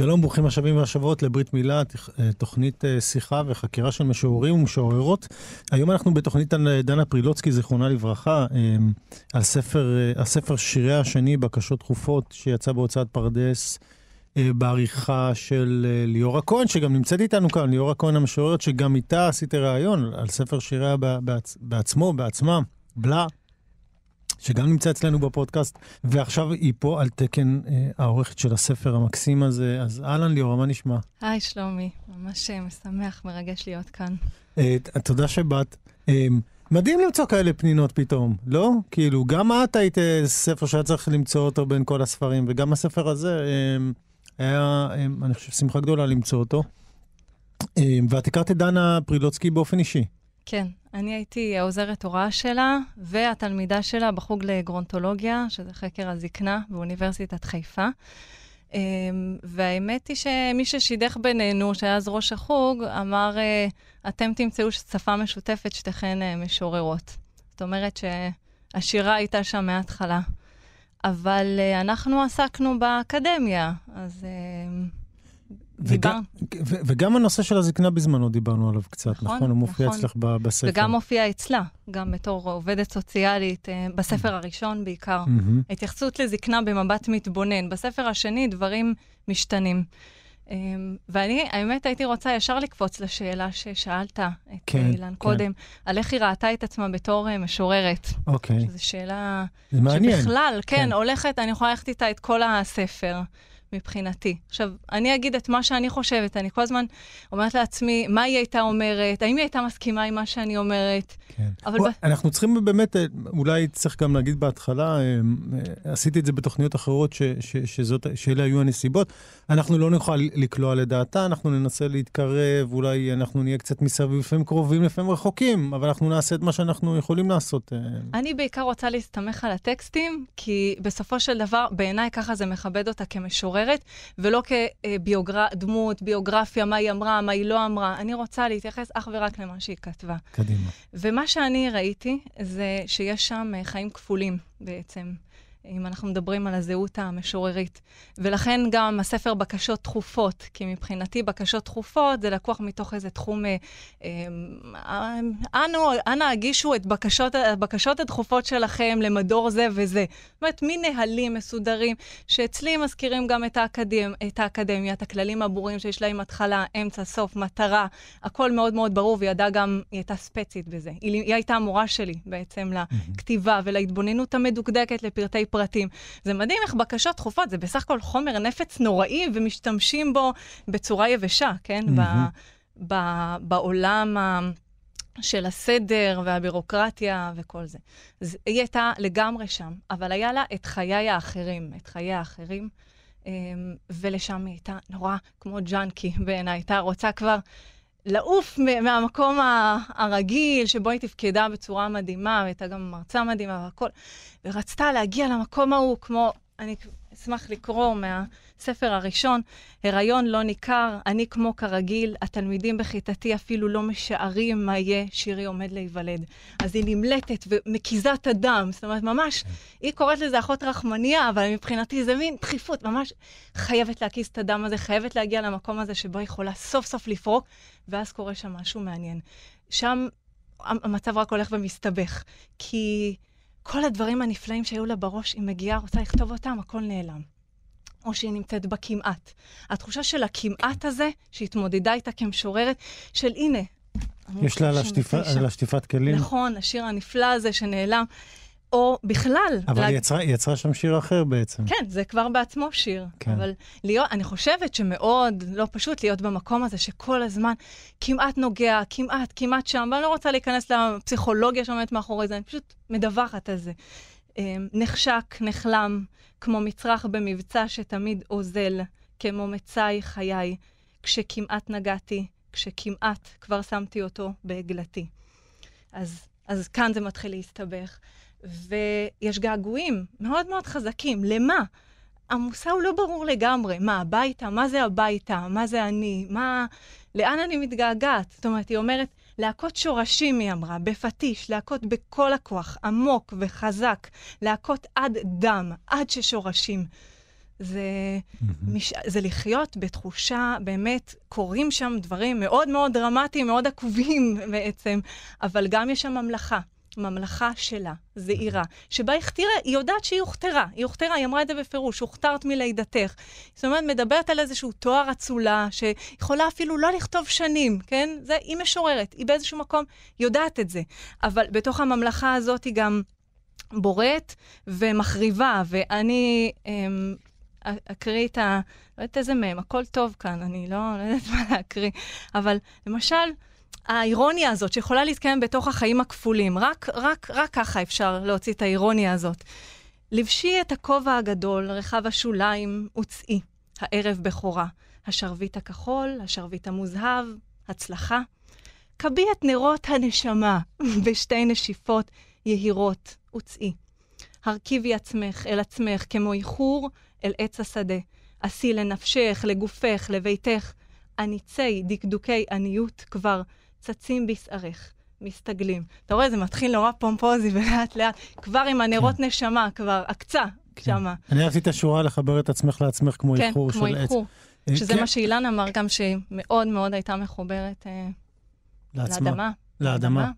שלום, ברוכים השבים והשבות לברית מילה, אה, תוכנית אה, שיחה וחקירה של משוררים ומשוררות. היום אנחנו בתוכנית על דנה פרילוצקי, זיכרונה לברכה, אה, על ספר, אה, הספר שיריה השני, בקשות דחופות, שיצא בהוצאת פרדס אה, בעריכה של אה, ליאור הכהן, שגם נמצאת איתנו כאן, ליאור הכהן המשוררת, שגם איתה עשיתי ראיון על ספר שיריה בעצ... בעצמו, בעצמה, בלה, שגם נמצא אצלנו בפודקאסט, ועכשיו היא פה על תקן אה, העורכת של הספר המקסים הזה. אז אהלן ליאורה, מה נשמע? היי שלומי, ממש אה, משמח, מרגש להיות כאן. אה, תודה שבאת. אה, מדהים למצוא כאלה פנינות פתאום, לא? כאילו, גם את היית אה, ספר שהיה צריך למצוא אותו בין כל הספרים, וגם הספר הזה אה, היה, אה, אני חושב, שמחה גדולה למצוא אותו. אה, ואת הכרת את דנה פרילוצקי באופן אישי. כן, אני הייתי העוזרת הוראה שלה והתלמידה שלה בחוג לגרונטולוגיה, שזה חקר הזקנה באוניברסיטת חיפה. אמ, והאמת היא שמי ששידך בינינו, שהיה אז ראש החוג, אמר, אה, אתם תמצאו שפה משותפת, שתיכן אה, משוררות. זאת אומרת שהשירה הייתה שם מההתחלה. אבל אה, אנחנו עסקנו באקדמיה, אז וגם, וגם הנושא של הזקנה בזמנו דיברנו עליו קצת, נכון? נכון? הוא מופיע נכון. אצלך בספר. וגם מופיע אצלה, גם בתור עובדת סוציאלית, אה, בספר הראשון בעיקר. Mm-hmm. התייחסות לזקנה במבט מתבונן. בספר השני דברים משתנים. אה, ואני, האמת, הייתי רוצה ישר לקפוץ לשאלה ששאלת את כן, אילן כן. קודם, על איך היא ראתה את עצמה בתור אה, משוררת. אוקיי. שזו שאלה... זה מעניין. שבכלל, כן, כן, הולכת, אני יכולה ללכת איתה את כל הספר. מבחינתי. עכשיו, אני אגיד את מה שאני חושבת, אני כל הזמן אומרת לעצמי, מה היא הייתה אומרת, האם היא הייתה מסכימה עם מה שאני אומרת. כן. אבל... ב... אנחנו צריכים באמת, אה, אולי צריך גם להגיד בהתחלה, אה, אה, עשיתי את זה בתוכניות אחרות, ש, ש, שזאת, שאלה היו הנסיבות. אנחנו לא נוכל לקלוע לדעתה, אנחנו ננסה להתקרב, אולי אנחנו נהיה קצת מסביב, לפעמים קרובים, לפעמים רחוקים, אבל אנחנו נעשה את מה שאנחנו יכולים לעשות. אני בעיקר רוצה להסתמך על הטקסטים, כי בסופו של דבר, בעיניי ככה זה מכבד אותה כמשוררת. משוררת, ולא כדמות. ביוגרפיה, מה היא אמרה, מה היא לא אמרה. אני רוצה להתייחס אך ורק למה שהיא כתבה. קדימה. ומה שאני ראיתי זה שיש שם אה, חיים כפולים בעצם. אם אנחנו מדברים על הזהות המשוררית. ולכן גם הספר בקשות דחופות, כי מבחינתי בקשות דחופות זה לקוח מתוך איזה תחום, אה, אה, אנו, אנא הגישו את בקשות, הבקשות הדחופות שלכם למדור זה וזה. זאת אומרת, מין נהלים מסודרים, שאצלי מזכירים גם את, האקדמ, את האקדמיה, את הכללים הברורים שיש להם התחלה, אמצע, סוף, מטרה, הכל מאוד מאוד ברור, והיא ידעה גם, היא הייתה ספצית בזה. היא, היא הייתה המורה שלי בעצם לכתיבה ולהתבוננות המדוקדקת לפרטי פרטים. זה מדהים איך בקשות דחופות, זה בסך הכל חומר נפץ נוראי, ומשתמשים בו בצורה יבשה, כן? Mm-hmm. ב, ב, בעולם ה... של הסדר והבירוקרטיה וכל זה. אז היא הייתה לגמרי שם, אבל היה לה את חיי האחרים, את חיי האחרים, אמ, ולשם היא הייתה נורא כמו ג'אנקי בעיניי, הייתה רוצה כבר לעוף מהמקום הרגיל, שבו היא תפקדה בצורה מדהימה, והייתה גם מרצה מדהימה והכל, ורצתה להגיע למקום ההוא, כמו, אני אשמח לקרוא מהספר הראשון, הריון לא ניכר, אני כמו כרגיל, התלמידים בכיתתי אפילו לא משערים מה יהיה, שירי עומד להיוולד. אז היא נמלטת ומקיזה את הדם, זאת אומרת, ממש, היא קוראת לזה אחות רחמניה, אבל מבחינתי זה מין דחיפות, ממש חייבת להקיז את הדם הזה, חייבת להגיע למקום הזה שבו היא יכולה סוף סוף לפרוק, ואז קורה שם משהו מעניין. שם המצב רק הולך ומסתבך, כי... כל הדברים הנפלאים שהיו לה בראש, היא מגיעה, רוצה לכתוב אותם, הכל נעלם. או שהיא נמצאת בכמעט. התחושה של הכמעט הזה, שהתמודדה איתה כמשוררת, של הנה. יש לה על השטיפת כלים. נכון, השיר הנפלא הזה שנעלם. או בכלל. אבל היא יצרה, יצרה שם שיר אחר בעצם. כן, זה כבר בעצמו שיר. כן. אבל להיות, אני חושבת שמאוד לא פשוט להיות במקום הזה שכל הזמן כמעט נוגע, כמעט, כמעט שם, ואני לא רוצה להיכנס לפסיכולוגיה שעומדת מאחורי זה, אני פשוט מדווחת על זה. אמ, נחשק, נחלם, כמו מצרך במבצע שתמיד אוזל, כמו מצאי חיי, כשכמעט נגעתי, כשכמעט כבר שמתי אותו בעגלתי. אז, אז כאן זה מתחיל להסתבך. ויש געגועים מאוד מאוד חזקים. למה? המושא הוא לא ברור לגמרי. מה, הביתה? מה זה הביתה? מה זה אני? מה... לאן אני מתגעגעת? זאת אומרת, היא אומרת, להכות שורשים, היא אמרה, בפטיש, להכות בכל הכוח, עמוק וחזק, להכות עד דם, עד ששורשים. זה. מש... זה לחיות בתחושה, באמת, קורים שם דברים מאוד מאוד דרמטיים, מאוד עקובים בעצם, אבל גם יש שם ממלכה. ממלכה שלה, זעירה, שבה הכתירה, היא יודעת שהיא הוכתרה, היא הוכתרה, היא אמרה את זה בפירוש, הוכתרת מלידתך. זאת אומרת, מדברת על איזשהו תואר אצולה, שיכולה אפילו לא לכתוב שנים, כן? זה, היא משוררת, היא באיזשהו מקום יודעת את זה. אבל בתוך הממלכה הזאת היא גם בוראת ומחריבה, ואני אמ, אקריא את ה... לא יודעת איזה מהם, הכל טוב כאן, אני לא, לא יודעת מה להקריא. אבל למשל, האירוניה הזאת שיכולה להתקיים בתוך החיים הכפולים, רק, רק, רק ככה אפשר להוציא את האירוניה הזאת. לבשי את הכובע הגדול, רחב השוליים, וצאי, הערב בכורה. השרביט הכחול, השרביט המוזהב, הצלחה. כבי את נרות הנשמה בשתי נשיפות יהירות, וצאי. הרכיבי עצמך אל עצמך כמו איחור אל עץ השדה. עשי לנפשך, לגופך, לביתך. עניצי דקדוקי עניות כבר צצים בשערך, מסתגלים. אתה רואה, זה מתחיל נורא פומפוזי ולאט לאט, כבר עם הנרות כן. נשמה, כבר עקצה כן. שמה. אני אהבתי את השורה לחבר את עצמך לעצמך כמו כן, איחור של עץ. כן, כמו איחור. שזה כן. מה שאילן אמר גם, שהיא מאוד מאוד הייתה מחוברת אה, לעצמה. לאדמה. לאדמה.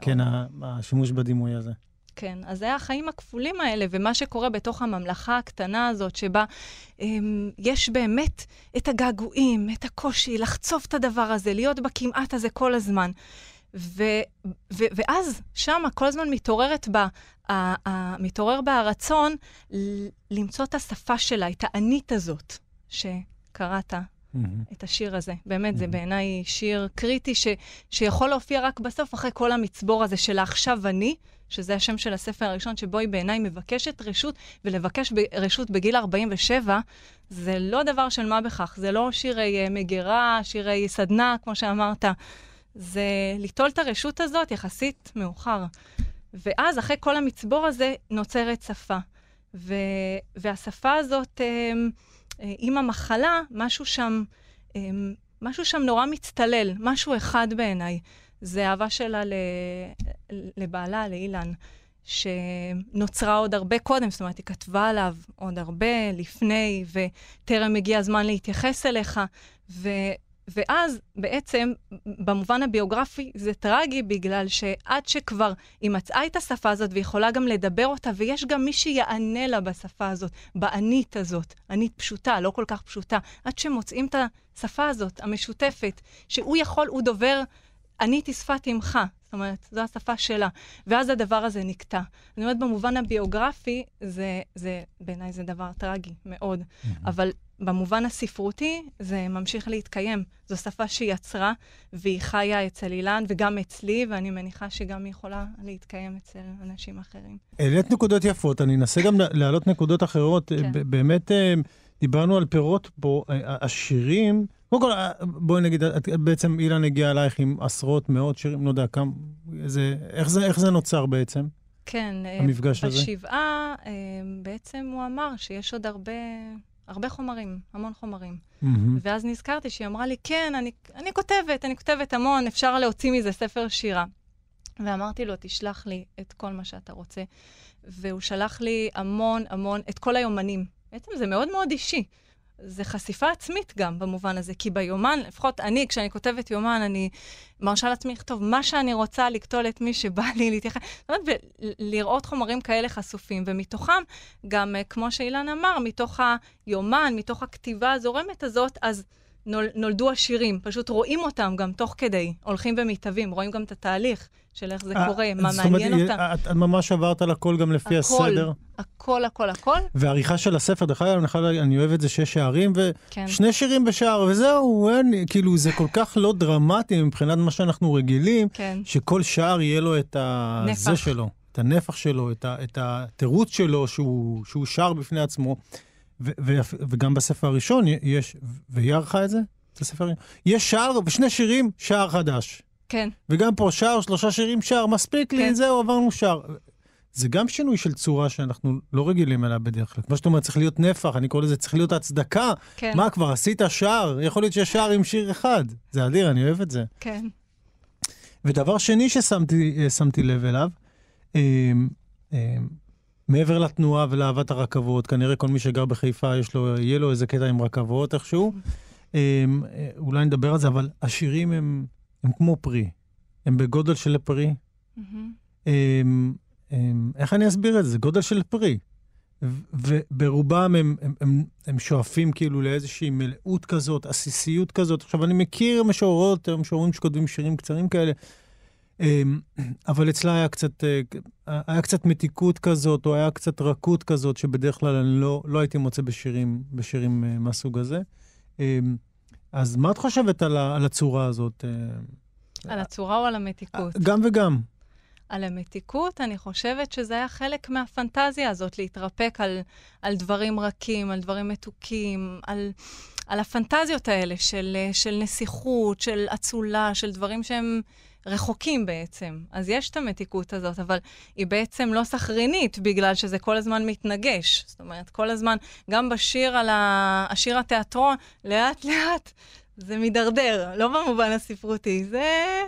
כן, השימוש בדימוי הזה. כן, אז זה החיים הכפולים האלה, ומה שקורה בתוך הממלכה הקטנה הזאת, שבה אמ, יש באמת את הגעגועים, את הקושי, לחצוב את הדבר הזה, להיות בכמעט הזה כל הזמן. ו, ו, ואז שמה כל הזמן מתעוררת בה, ה, ה, מתעורר בה הרצון למצוא את השפה שלה, את האנית הזאת שקראת. Mm-hmm. את השיר הזה. באמת, mm-hmm. זה בעיניי שיר קריטי ש, שיכול להופיע רק בסוף, אחרי כל המצבור הזה של העכשיו אני, שזה השם של הספר הראשון, שבו היא בעיניי מבקשת רשות, ולבקש רשות בגיל 47, זה לא דבר של מה בכך. זה לא שירי uh, מגירה, שירי סדנה, כמו שאמרת. זה ליטול את הרשות הזאת יחסית מאוחר. ואז, אחרי כל המצבור הזה, נוצרת שפה. ו- והשפה הזאת, um, עם המחלה, משהו שם, משהו שם נורא מצטלל, משהו אחד בעיניי. זה אהבה שלה לבעלה, לאילן, שנוצרה עוד הרבה קודם, זאת אומרת, היא כתבה עליו עוד הרבה לפני, וטרם הגיע הזמן להתייחס אליך. ו... ואז בעצם, במובן הביוגרפי, זה טרגי, בגלל שעד שכבר היא מצאה את השפה הזאת ויכולה גם לדבר אותה, ויש גם מי שיענה לה בשפה הזאת, באנית הזאת, אנית פשוטה, לא כל כך פשוטה, עד שמוצאים את השפה הזאת, המשותפת, שהוא יכול, הוא דובר אני הייתי שפת אמך, זאת אומרת, זו השפה שלה. ואז הדבר הזה נקטע. אני אומרת, במובן הביוגרפי, זה, זה בעיניי זה דבר טרגי מאוד. Mm-hmm. אבל במובן הספרותי, זה ממשיך להתקיים. זו שפה שהיא יצרה, והיא חיה אצל אילן, וגם אצלי, ואני מניחה שגם היא יכולה להתקיים אצל אנשים אחרים. העלית נקודות יפות, אני אנסה גם להעלות נקודות אחרות. כן. באמת, אה, דיברנו על פירות פה, השירים... קודם כל, אה, בואי נגיד, את, בעצם אילן הגיע אלייך עם עשרות, מאות שירים, לא יודע, כמה, איזה, איך, זה, איך זה נוצר בעצם? כן, אה, המפגש הזה? בשבעה, אה, בעצם הוא אמר שיש עוד הרבה, הרבה חומרים, המון חומרים. Mm-hmm. ואז נזכרתי שהיא אמרה לי, כן, אני, אני כותבת, אני כותבת המון, אפשר להוציא מזה ספר שירה. ואמרתי לו, תשלח לי את כל מה שאתה רוצה. והוא שלח לי המון המון, את כל היומנים. בעצם זה מאוד מאוד אישי. זה חשיפה עצמית גם במובן הזה, כי ביומן, לפחות אני, כשאני כותבת יומן, אני מרשה לעצמי לכתוב מה שאני רוצה, לקטול את מי שבא לי להתייחס, ולראות חומרים כאלה חשופים, ומתוכם, גם אה, כמו שאילן אמר, מתוך היומן, מתוך הכתיבה הזורמת הזאת, אז... נול, נולדו השירים, פשוט רואים אותם גם תוך כדי, הולכים ומתהווים, רואים גם את התהליך של איך זה 아, אה, קורה, מה מעניין אומרת, אותם. את, את ממש עברת על הכל גם לפי הכל, הסדר. הכל, הכל, הכל. והעריכה של הספר, דרך אגב, אני, אני אוהב את זה שש שערים, ושני כן. שירים בשער, וזהו, אין, כאילו, זה כל כך לא דרמטי מבחינת מה שאנחנו רגילים, כן. שכל שער יהיה לו את ה... נפח. זה שלו, את הנפח שלו, את, ה, את התירוץ שלו, שהוא, שהוא שר בפני עצמו. וגם בספר הראשון יש, והיא ערכה את זה? את הספר יש שער ושני שירים, שער חדש. כן. וגם פה שער, שלושה שירים, שער, מספיק כן. לי, זהו, עברנו שער. זה גם שינוי של צורה שאנחנו לא רגילים אליה בדרך כלל. כמו שאתה אומר, צריך להיות נפח, אני קורא לזה, צריך להיות הצדקה. כן. מה כבר, עשית שער? יכול להיות שיש שער עם שיר אחד. זה אדיר, אני אוהב את זה. כן. ודבר שני ששמתי לב אליו, אה, אה, מעבר לתנועה ולאהבת הרכבות, כנראה כל מי שגר בחיפה, יש לו, יהיה לו איזה קטע עם רכבות איכשהו. אמ, אולי נדבר על זה, אבל השירים הם, הם כמו פרי. הם בגודל של פרי. אמ, אמ, איך אני אסביר את זה? גודל של פרי. וברובם הם, הם, הם, הם שואפים כאילו לאיזושהי מלאות כזאת, עסיסיות כזאת. עכשיו, אני מכיר משוררות, משוררים שכותבים שירים קצרים כאלה, אבל אצלה היה קצת, אה, היה קצת מתיקות כזאת, או היה קצת רכות כזאת, שבדרך כלל אני לא, לא הייתי מוצא בשירים, בשירים אה, מהסוג הזה. אמ, אז מה את חושבת על, על הצורה הזאת? אה? על הצורה או על המתיקות? גם וגם. על המתיקות, אני חושבת שזה היה חלק מהפנטזיה הזאת, להתרפק על, על דברים רכים, על דברים מתוקים, על, על הפנטזיות האלה של, של נסיכות, של אצולה, של דברים שהם רחוקים בעצם. אז יש את המתיקות הזאת, אבל היא בעצם לא סחרינית, בגלל שזה כל הזמן מתנגש. זאת אומרת, כל הזמן, גם בשיר על ה... השיר התיאטרון, לאט-לאט זה מידרדר, לא במובן הספרותי, זה...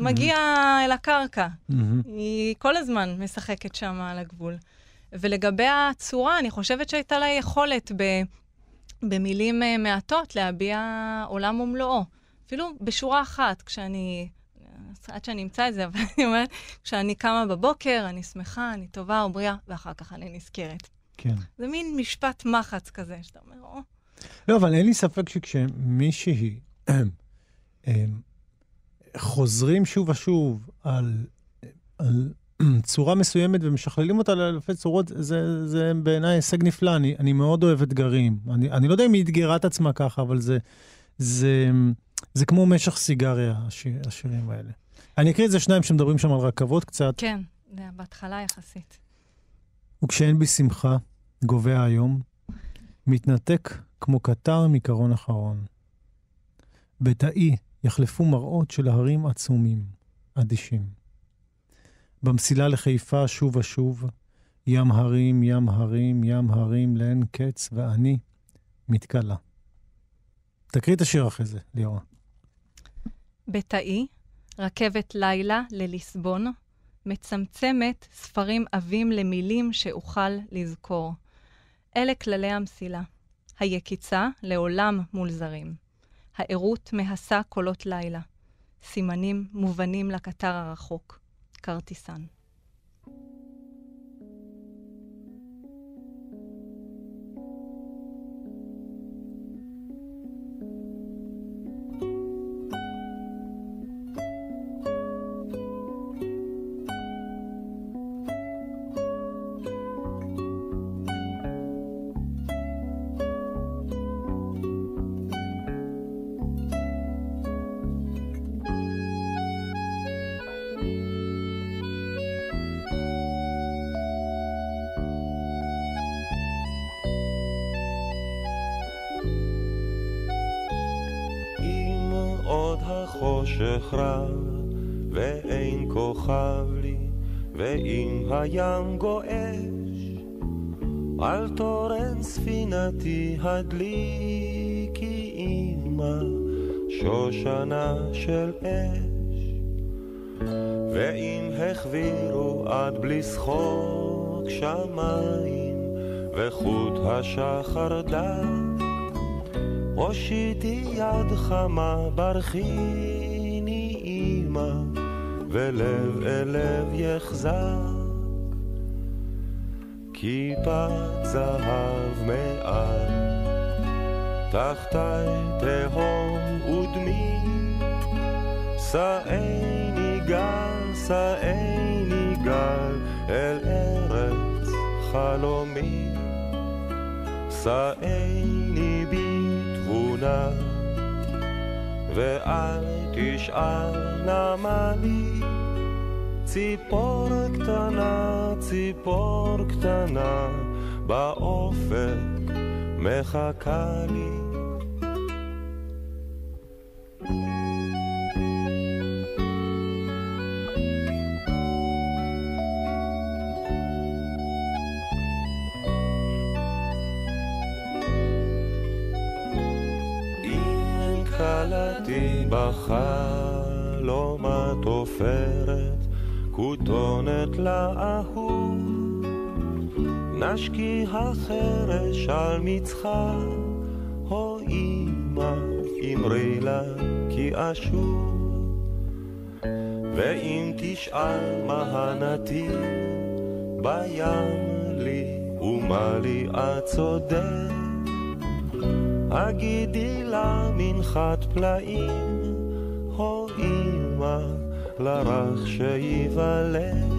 מגיע mm-hmm. אל הקרקע. Mm-hmm. היא כל הזמן משחקת שם על הגבול. ולגבי הצורה, אני חושבת שהייתה לה יכולת ב, במילים uh, מעטות להביע עולם ומלואו. אפילו בשורה אחת, כשאני... עד שאני אמצא את זה, אבל אני אומרת, כשאני קמה בבוקר, אני שמחה, אני טובה ובריאה, ואחר כך אני נזכרת. כן. זה מין משפט מחץ כזה, שאתה אומר, או... לא, אבל אין לי ספק שכשמישהי חוזרים שוב ושוב על, על צורה מסוימת ומשכללים אותה לאלפי צורות, זה, זה בעיניי הישג נפלא. אני, אני מאוד אוהב אתגרים. אני, אני לא יודע אם היא אתגרה את עצמה ככה, אבל זה, זה, זה כמו משך סיגריה, השיר, השירים האלה. אני אקריא את זה שניים שמדברים שם על רכבות קצת. כן, זה בהתחלה יחסית. וכשאין בי שמחה, גובה היום, מתנתק כמו קטר מקרון אחרון. בתאי יחלפו מראות של הרים עצומים, אדישים. במסילה לחיפה שוב ושוב, ים הרים, ים הרים, ים הרים לאין קץ, ואני מתכלה. תקריא את השיר אחרי זה, ליאורה. בתאי, רכבת לילה לליסבון, מצמצמת ספרים עבים למילים שאוכל לזכור. אלה כללי המסילה. היקיצה לעולם מול זרים. הערות מהסה קולות לילה. סימנים מובנים לקטר הרחוק. כרטיסן. הדליקי עמה שושנה של אש. ואם החבירו עד בלי שחוק שמיים, וחוט השחר דק, הושיטי יד חמה, ברכיני אימא, ולב אל לב יחזק. כיפת זהב מעל, תחתי תהום ודמי, שאיני גל, שאיני גל, אל ארץ חלומי. שאיני בי תבונה, ואל תשאל למה לי. ציפור קטנה, ציפור קטנה, באופק מחכה לי. בחלומת עופרת, כותונת לאהוב. נשקי החרש על מצחה, הו אמא, אמרי לה כי אשוב. ואם תשאל מה הנתיב בים לי ומה לי את צודק, לה מנחת פלאים, אמא לרך שייוולד.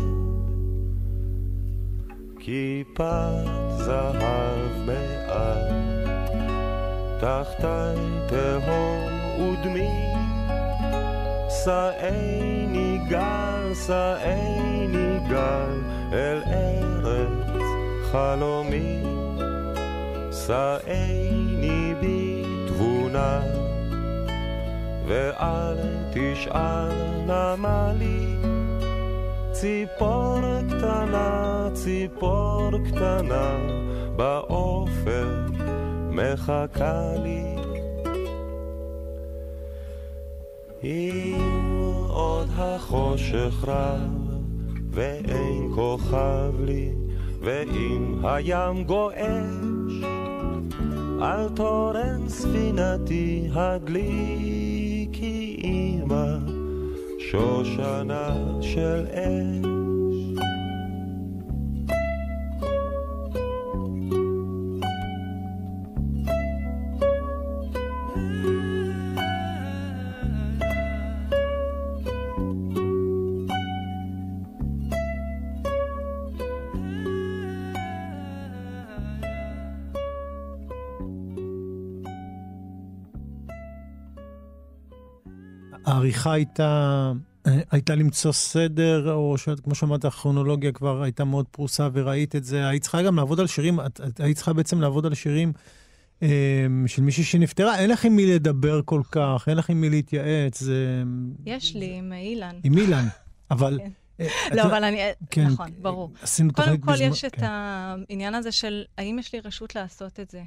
כיפת זהב מעל, תחתי תהום ודמי, שאיני גל, שאיני גל, אל ארץ חלומי, שאיני ואל תשאל נמה לי, ציפור קטנה, ציפור קטנה, באופק מחכה לי. אם עוד החושך רב, ואין כוכב לי, ואם הים גועש, על תורן ספינתי הדליקי אמא, שושנה של אש. העריכה הייתה, הייתה למצוא סדר, או שכמו שאמרת, הכרונולוגיה כבר הייתה מאוד פרוסה וראית את זה. היית צריכה גם לעבוד על שירים, את, את היית צריכה בעצם לעבוד על שירים אה, של מישהי שנפטרה, אין לך עם מי לדבר כל כך, אין לך עם מי להתייעץ. זה... יש לי עם אילן. עם אילן, אבל... כן. אה, לא, את- אבל אני... כן, נכון, ברור. קודם כל בזמן- יש את כן. העניין הזה של האם יש לי רשות לעשות את זה.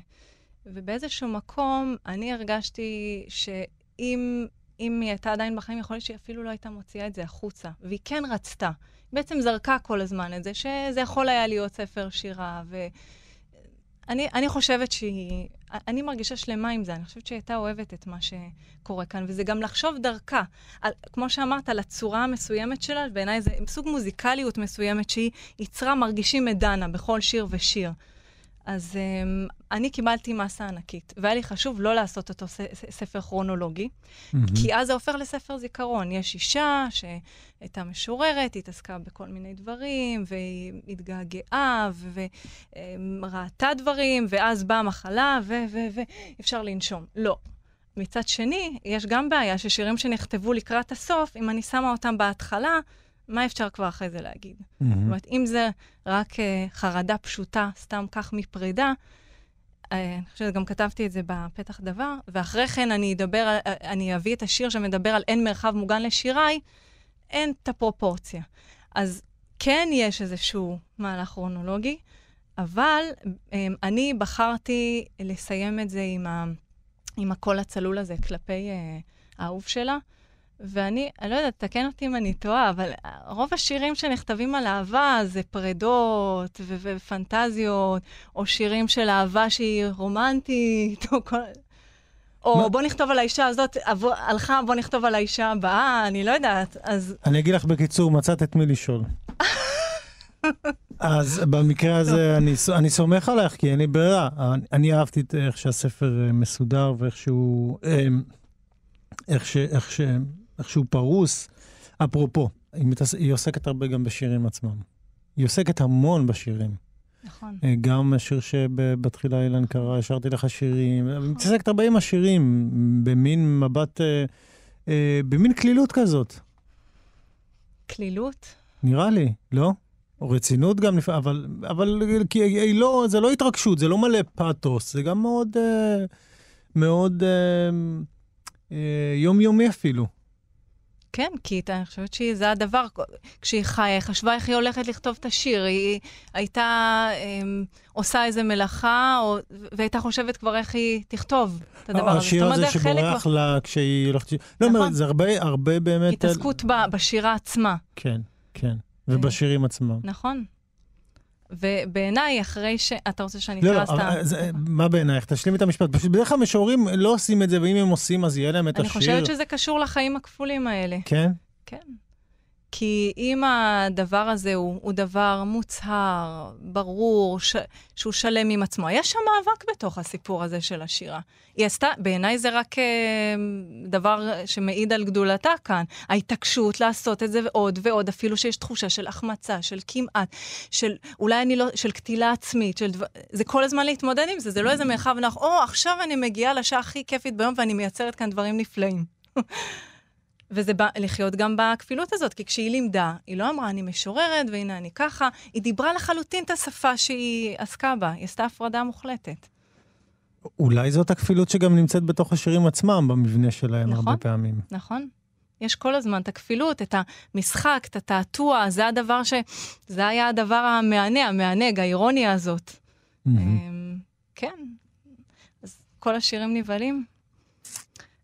ובאיזשהו מקום אני הרגשתי שאם אם היא הייתה עדיין בחיים, יכול להיות שהיא אפילו לא הייתה מוציאה את זה החוצה. והיא כן רצתה. בעצם זרקה כל הזמן את זה, שזה יכול היה להיות ספר שירה. ואני אני חושבת שהיא... אני מרגישה שלמה עם זה, אני חושבת שהיא הייתה אוהבת את מה שקורה כאן, וזה גם לחשוב דרכה. על, כמו שאמרת, על הצורה המסוימת שלה, בעיניי זה סוג מוזיקליות מסוימת שהיא יצרה, מרגישים את דנה בכל שיר ושיר. אז um, אני קיבלתי מסה ענקית, והיה לי חשוב לא לעשות אותו ס- ספר כרונולוגי, מהמם. כי אז זה הופך לספר זיכרון. יש אישה שהייתה משוררת, היא התעסקה בכל מיני דברים, והיא התגעגעה, וראתה דברים, ואז באה מחלה, ואפשר לנשום. לא. מצד שני, יש גם בעיה ששירים שנכתבו לקראת הסוף, אם אני שמה אותם בהתחלה, מה אפשר כבר אחרי זה להגיד? זאת מהמם. אומרת, אם זה רק uh, חרדה פשוטה, סתם כך מפרידה, uh, אני חושבת שגם כתבתי את זה בפתח דבר, ואחרי כן אני אדבר, על- אה, אני אביא את השיר שמדבר על אין מרחב מוגן לשיריי, אין את הפרופורציה. אז כן יש איזשהו מהלך כרונולוגי, אבל um, אני בחרתי לסיים את זה עם, ה, עם הקול הצלול הזה כלפי uh, האהוב שלה. ואני, אני לא יודעת, תקן אותי אם אני טועה, אבל רוב השירים שנכתבים על אהבה זה פרדות ו- ופנטזיות, או שירים של אהבה שהיא רומנטית, או כל... או מה? בוא נכתוב על האישה הזאת, הלכה, בוא נכתוב על האישה הבאה, אני לא יודעת. אז אני אגיד לך בקיצור, מצאת את מי לשאול. אז במקרה הזה אני, אני סומך עליך, כי אין לי ברירה. אני, אני אהבתי את איך שהספר אה, מסודר ואיך שהוא, אה, איך, ש, איך, ש, איך שהוא פרוס. אפרופו, היא, מתעס... היא עוסקת הרבה גם בשירים עצמם. היא עוסקת המון בשירים. נכון. אה, גם השיר שבתחילה אילן קרא, השארתי לך שירים. היא מתעסקת הרבה עם השירים, במין מבט, אה, אה, במין כלילות כזאת. כלילות? נראה לי, לא? או רצינות גם, לפ- אבל, אבל כי היא לא, זה לא התרגשות, זה לא מלא פאתוס, זה גם מאוד, אה, מאוד אה, אה, יומיומי אפילו. כן, כי אני חושבת שזה הדבר, כשהיא חיה, היא חשבה איך היא הולכת לכתוב את השיר. היא הייתה אמ, עושה איזה מלאכה, או, והייתה חושבת כבר איך היא תכתוב את הדבר הזה. השיר הזה שבורח לה כשהיא הולכת... לא, נכון. זה הרבה, הרבה באמת... התעסקות ב- בשירה עצמה, כן, כן. ובשירים עצמם. נכון? ובעיניי, אחרי ש... אתה רוצה שאני לא, אקרא לא, סתם? אבל זה- מה בעינייך? תשלים את המשפט. פשוט בדרך כלל משוררים לא עושים את זה, ואם הם עושים, אז יהיה להם את אני השיר. חושבת שזה קשור לחיים הכפולים האלה. כן? כן. כי אם הדבר הזה הוא, הוא דבר מוצהר, ברור, ש, שהוא שלם עם עצמו, יש שם מאבק בתוך הסיפור הזה של השירה. היא עשתה, בעיניי זה רק אה, דבר שמעיד על גדולתה כאן. ההתעקשות לעשות את זה עוד ועוד, אפילו שיש תחושה של החמצה, של כמעט, של אולי אני לא, של קטילה עצמית, של דבר, זה כל הזמן להתמודד עם זה, זה לא איזה מרחב נח, או, עכשיו אני מגיעה לשעה הכי כיפית ביום ואני מייצרת כאן דברים נפלאים. וזה בא, לחיות גם בכפילות הזאת, כי כשהיא לימדה, היא לא אמרה, אני משוררת, והנה אני ככה, היא דיברה לחלוטין את השפה שהיא עסקה בה, היא עשתה הפרדה מוחלטת. אולי זאת הכפילות שגם נמצאת בתוך השירים עצמם, במבנה שלהם נכון. הרבה פעמים. נכון. יש כל הזמן את הכפילות, את המשחק, את התעתוע, זה הדבר ש... זה היה הדבר המענה, המענג, האירוניה הזאת. אמ, כן. אז כל השירים נבהלים.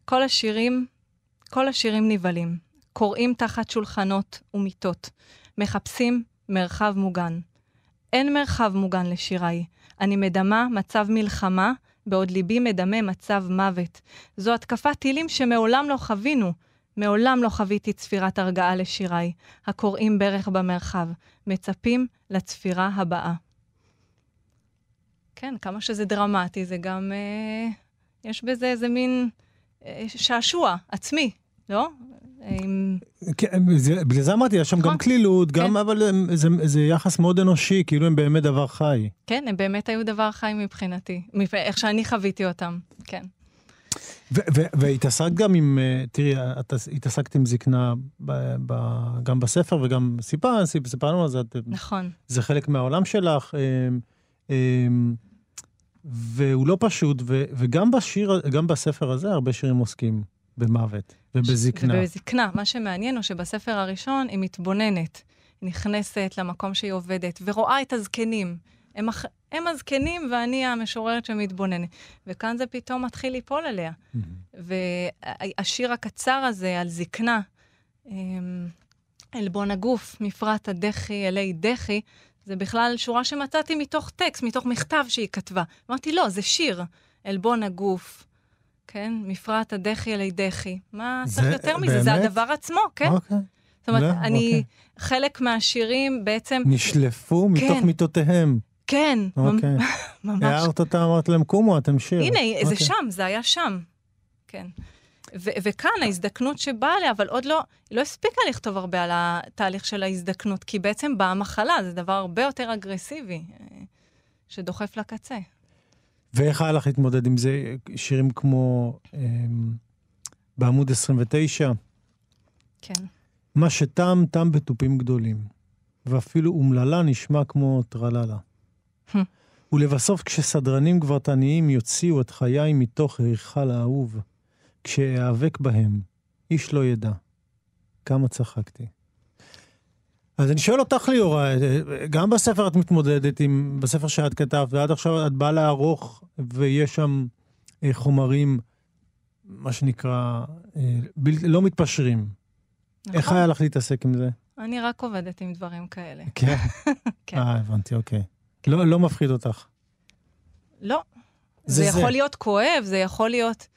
כל השירים, כל השירים נבהלים. קוראים תחת שולחנות ומיטות. מחפשים מרחב מוגן. אין מרחב מוגן לשיריי. אני מדמה מצב מלחמה, בעוד ליבי מדמה מצב מוות. זו התקפת טילים שמעולם לא חווינו. מעולם לא חוויתי צפירת הרגעה לשיריי, הקוראים ברך במרחב, מצפים לצפירה הבאה. כן, כמה שזה דרמטי, זה גם... אה, יש בזה איזה מין שעשוע עצמי, לא? עם... כן, זה- בגלל זה אמרתי, יש שם נכון. גם קלילות, גם, כן. אבל הם- זה, זה יחס מאוד אנושי, כאילו הם באמת דבר חי. כן, הם באמת היו דבר חי מבחינתי, איך שאני חוויתי אותם, כן. והתעסקת גם עם, אה, תראי, את התעסקת עם זקנה ב- ב- גם בספר וגם סיפר, סיפ- סיפרנו על זה, נכון. זה חלק מהעולם שלך, אה, אה, והוא לא פשוט, ו- וגם בשיר, גם בספר הזה הרבה שירים עוסקים במוות ובזקנה. ובזקנה. מה שמעניין הוא שבספר הראשון היא מתבוננת, נכנסת למקום שהיא עובדת, ורואה את הזקנים. הם, הח... הם הזקנים ואני המשוררת שמתבוננת. וכאן זה פתאום מתחיל ליפול עליה. והשיר הקצר הזה על זקנה, אמ, עלבון הגוף, מפרט הדחי אלי דחי, זה בכלל שורה שמצאתי מתוך טקסט, מתוך מכתב שהיא כתבה. אמרתי, לא, זה שיר. עלבון הגוף, כן? מפרט הדחי אלי דחי. מה זה- צריך יותר מזה? זה באמת? הדבר עצמו, כן? אוקיי. זאת אומרת, לא? אני, אוקיי. חלק מהשירים בעצם, נשלפו מתוך כן. מיטותיהם. כן, אוקיי. ממש הערת אותם, אמרת להם, קומו, אתם שיר. הנה, זה אוקיי. שם, זה היה שם. כן. ו- וכאן ההזדקנות שבאה אליה, אבל עוד לא, לא הספיקה לכתוב הרבה על התהליך של ההזדקנות, כי בעצם באה מחלה, זה דבר הרבה יותר אגרסיבי, אה, שדוחף לקצה. ואיך היה לך להתמודד עם זה? שירים כמו אמ, בעמוד 29, כן. מה שטעם, טעם בתופים גדולים, ואפילו אומללה נשמע כמו טרללה. ולבסוף, כשסדרנים גברתניים יוציאו את חיי מתוך היכל האהוב, כשאיאבק בהם, איש לא ידע. כמה צחקתי. אז אני שואל אותך, ליאורה, גם בספר את מתמודדת עם, בספר שאת כתבת, ועד עכשיו את באה לערוך, ויש שם אה, חומרים, מה שנקרא, אה, בל, לא מתפשרים. איך נכון. היה לך להתעסק עם זה? אני רק עובדת עם דברים כאלה. כן. כן. אה, הבנתי, אוקיי. לא, לא מפחיד אותך. לא. זה זה, זה. יכול להיות כואב, זה יכול להיות...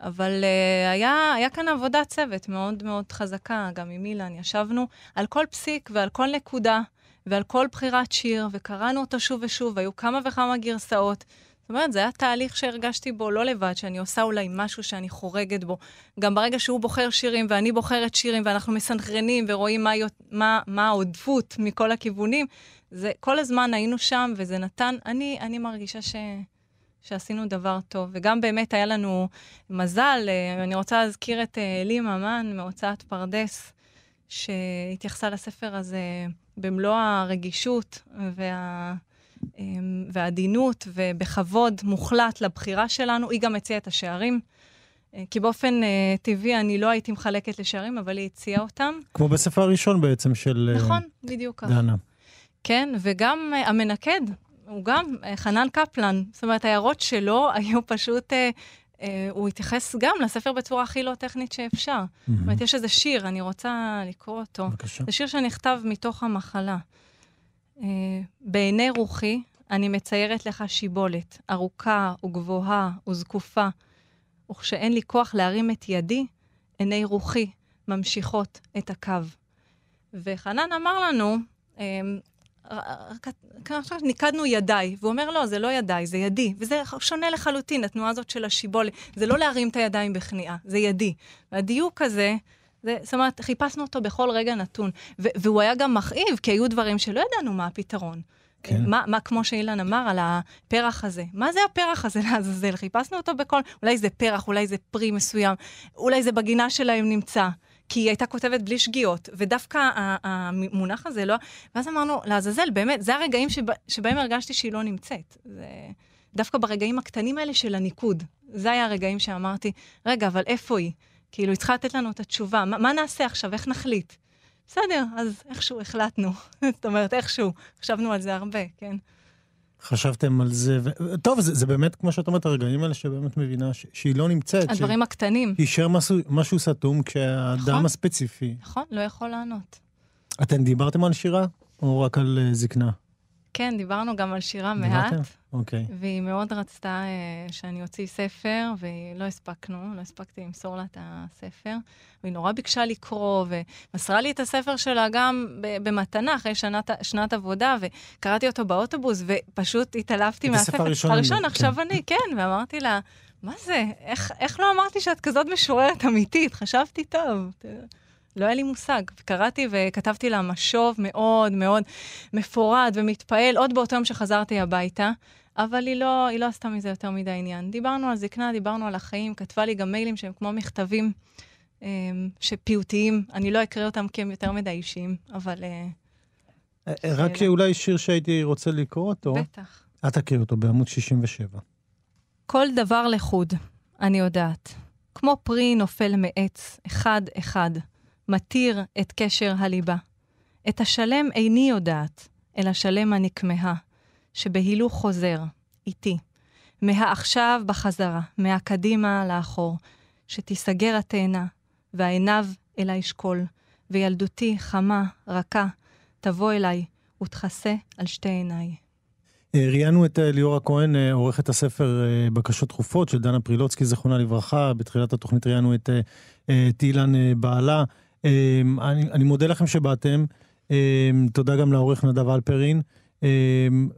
אבל uh, היה, היה כאן עבודת צוות מאוד מאוד חזקה, גם עם אילן. ישבנו על כל פסיק ועל כל נקודה ועל כל בחירת שיר, וקראנו אותו שוב ושוב, היו כמה וכמה גרסאות. זאת אומרת, זה היה תהליך שהרגשתי בו לא לבד, שאני עושה אולי משהו שאני חורגת בו. גם ברגע שהוא בוחר שירים ואני בוחרת שירים, ואנחנו מסנכרנים ורואים מה, מה, מה העודפות מכל הכיוונים, זה, כל הזמן היינו שם, וזה נתן, אני, אני מרגישה ש... שעשינו דבר טוב. וגם באמת היה לנו מזל, אה, אני רוצה להזכיר את אה, אלי ממן מהוצאת פרדס, שהתייחסה לספר הזה במלוא הרגישות וה... אה, והעדינות ובכבוד מוחלט לבחירה שלנו. היא גם הציעה את השערים, אה, כי באופן טבעי אני לא הייתי מחלקת לשערים, אבל היא הציעה אותם. כמו בספר הראשון בעצם של נכון, בדיוק ככה. דנה. כן, וגם uh, המנקד, הוא גם uh, חנן קפלן. זאת אומרת, ההערות שלו היו פשוט, uh, uh, הוא התייחס גם לספר בצורה הכי לא טכנית שאפשר. זאת אומרת, יש איזה שיר, אני רוצה לקרוא אותו. בבקשה. זה שיר שנכתב מתוך המחלה. בעיני רוחי אני מציירת לך שיבולת, ארוכה וגבוהה וזקופה, וכשאין לי כוח להרים את ידי, עיני רוחי ממשיכות את הקו. וחנן אמר לנו, עכשיו ניקדנו ידיי, והוא אומר, לא, זה לא ידיי, זה ידי. וזה שונה לחלוטין, התנועה הזאת של השיבולת. זה לא להרים את הידיים בכניעה, זה ידי. והדיוק הזה, זה, זאת אומרת, חיפשנו אותו בכל רגע נתון. והוא היה גם מכאיב, כי היו דברים שלא ידענו מה הפתרון. כן. מה, מה, כמו שאילן אמר, על הפרח הזה. מה זה הפרח הזה לעזאזל? חיפשנו אותו בכל... אולי זה פרח, אולי זה פרי מסוים, אולי זה בגינה שלהם נמצא. כי היא הייתה כותבת בלי שגיאות, ודווקא המונח הזה לא... ואז אמרנו, לעזאזל, באמת, זה הרגעים שבה, שבהם הרגשתי שהיא לא נמצאת. זה דווקא ברגעים הקטנים האלה של הניקוד. זה היה הרגעים שאמרתי, רגע, אבל איפה היא? כאילו, היא צריכה לתת לנו את התשובה. מה, מה נעשה עכשיו? איך נחליט? בסדר, אז איכשהו החלטנו. זאת אומרת, איכשהו. חשבנו על זה הרבה, כן. חשבתם על זה, ו... טוב, זה, זה באמת, כמו שאת אומרת, הרגעים האלה שבאמת מבינה ש... שהיא לא נמצאת. הדברים ש... הקטנים. יישאר משהו, משהו סתום כשהאדם נכון, הספציפי. נכון, לא יכול לענות. אתם דיברתם על שירה, או רק על uh, זקנה? כן, דיברנו גם על שירה דיברתם? מעט. אוקיי. והיא מאוד רצתה uh, שאני אוציא ספר, ולא הספקנו, לא הספקתי למסור לה את הספר. והיא נורא ביקשה לקרוא, ומסרה לי את הספר שלה גם במתנה אחרי שנת, שנת עבודה, וקראתי אותו באוטובוס, ופשוט התעלפתי מהספר. את הספר הראשון. הראשון, עכשיו כן. אני, כן, ואמרתי לה, מה זה? איך, איך לא אמרתי שאת כזאת משוררת אמיתית? חשבתי טוב. לא היה לי מושג. קראתי וכתבתי לה משוב מאוד מאוד מפורד ומתפעל, עוד באותו יום שחזרתי הביתה, אבל היא לא, היא לא עשתה מזה יותר מדי עניין. דיברנו על זקנה, דיברנו על החיים, כתבה לי גם מיילים שהם כמו מכתבים אה, שפיוטיים. אני לא אקריא אותם כי הם יותר מדי אישיים, אבל... אה, אה, אה רק שאולי שיר שהייתי רוצה לקרוא אותו. בטח. את תקריא אותו בעמוד 67. כל דבר לחוד, אני יודעת. כמו פרי נופל מעץ, אחד-אחד. מתיר את קשר הליבה. את השלם איני יודעת, אל השלם הנכמהה, שבהילוך חוזר, איתי. מהעכשיו בחזרה, מהקדימה לאחור, שתיסגר התאנה, והעיניו אל האשכול, וילדותי חמה, רכה, תבוא אליי, ותכסה על שתי עיניי. אה, ראיינו את אה, ליאורה כהן, אה, עורכת הספר בקשות דחופות של דנה פרילוצקי, זכרונה לברכה. בתחילת התוכנית ראיינו את אילן בעלה. אמ, אני, אני מודה לכם שבאתם. אמ, תודה גם לעורך נדב אלפרין. אמ,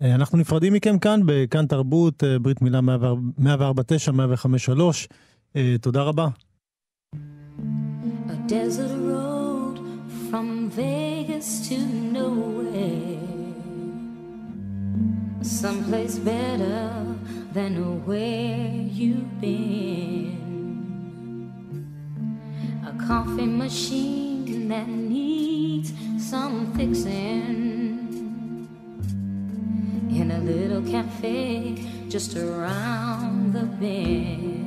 ואנחנו נפרדים מכם כאן, בכאן תרבות, אה, ברית מילה 104.9, 105.3. אה, תודה רבה. Desert road from Vegas to nowhere Someplace better than where you've been coffee machine that needs some fixing in a little cafe just around the bend.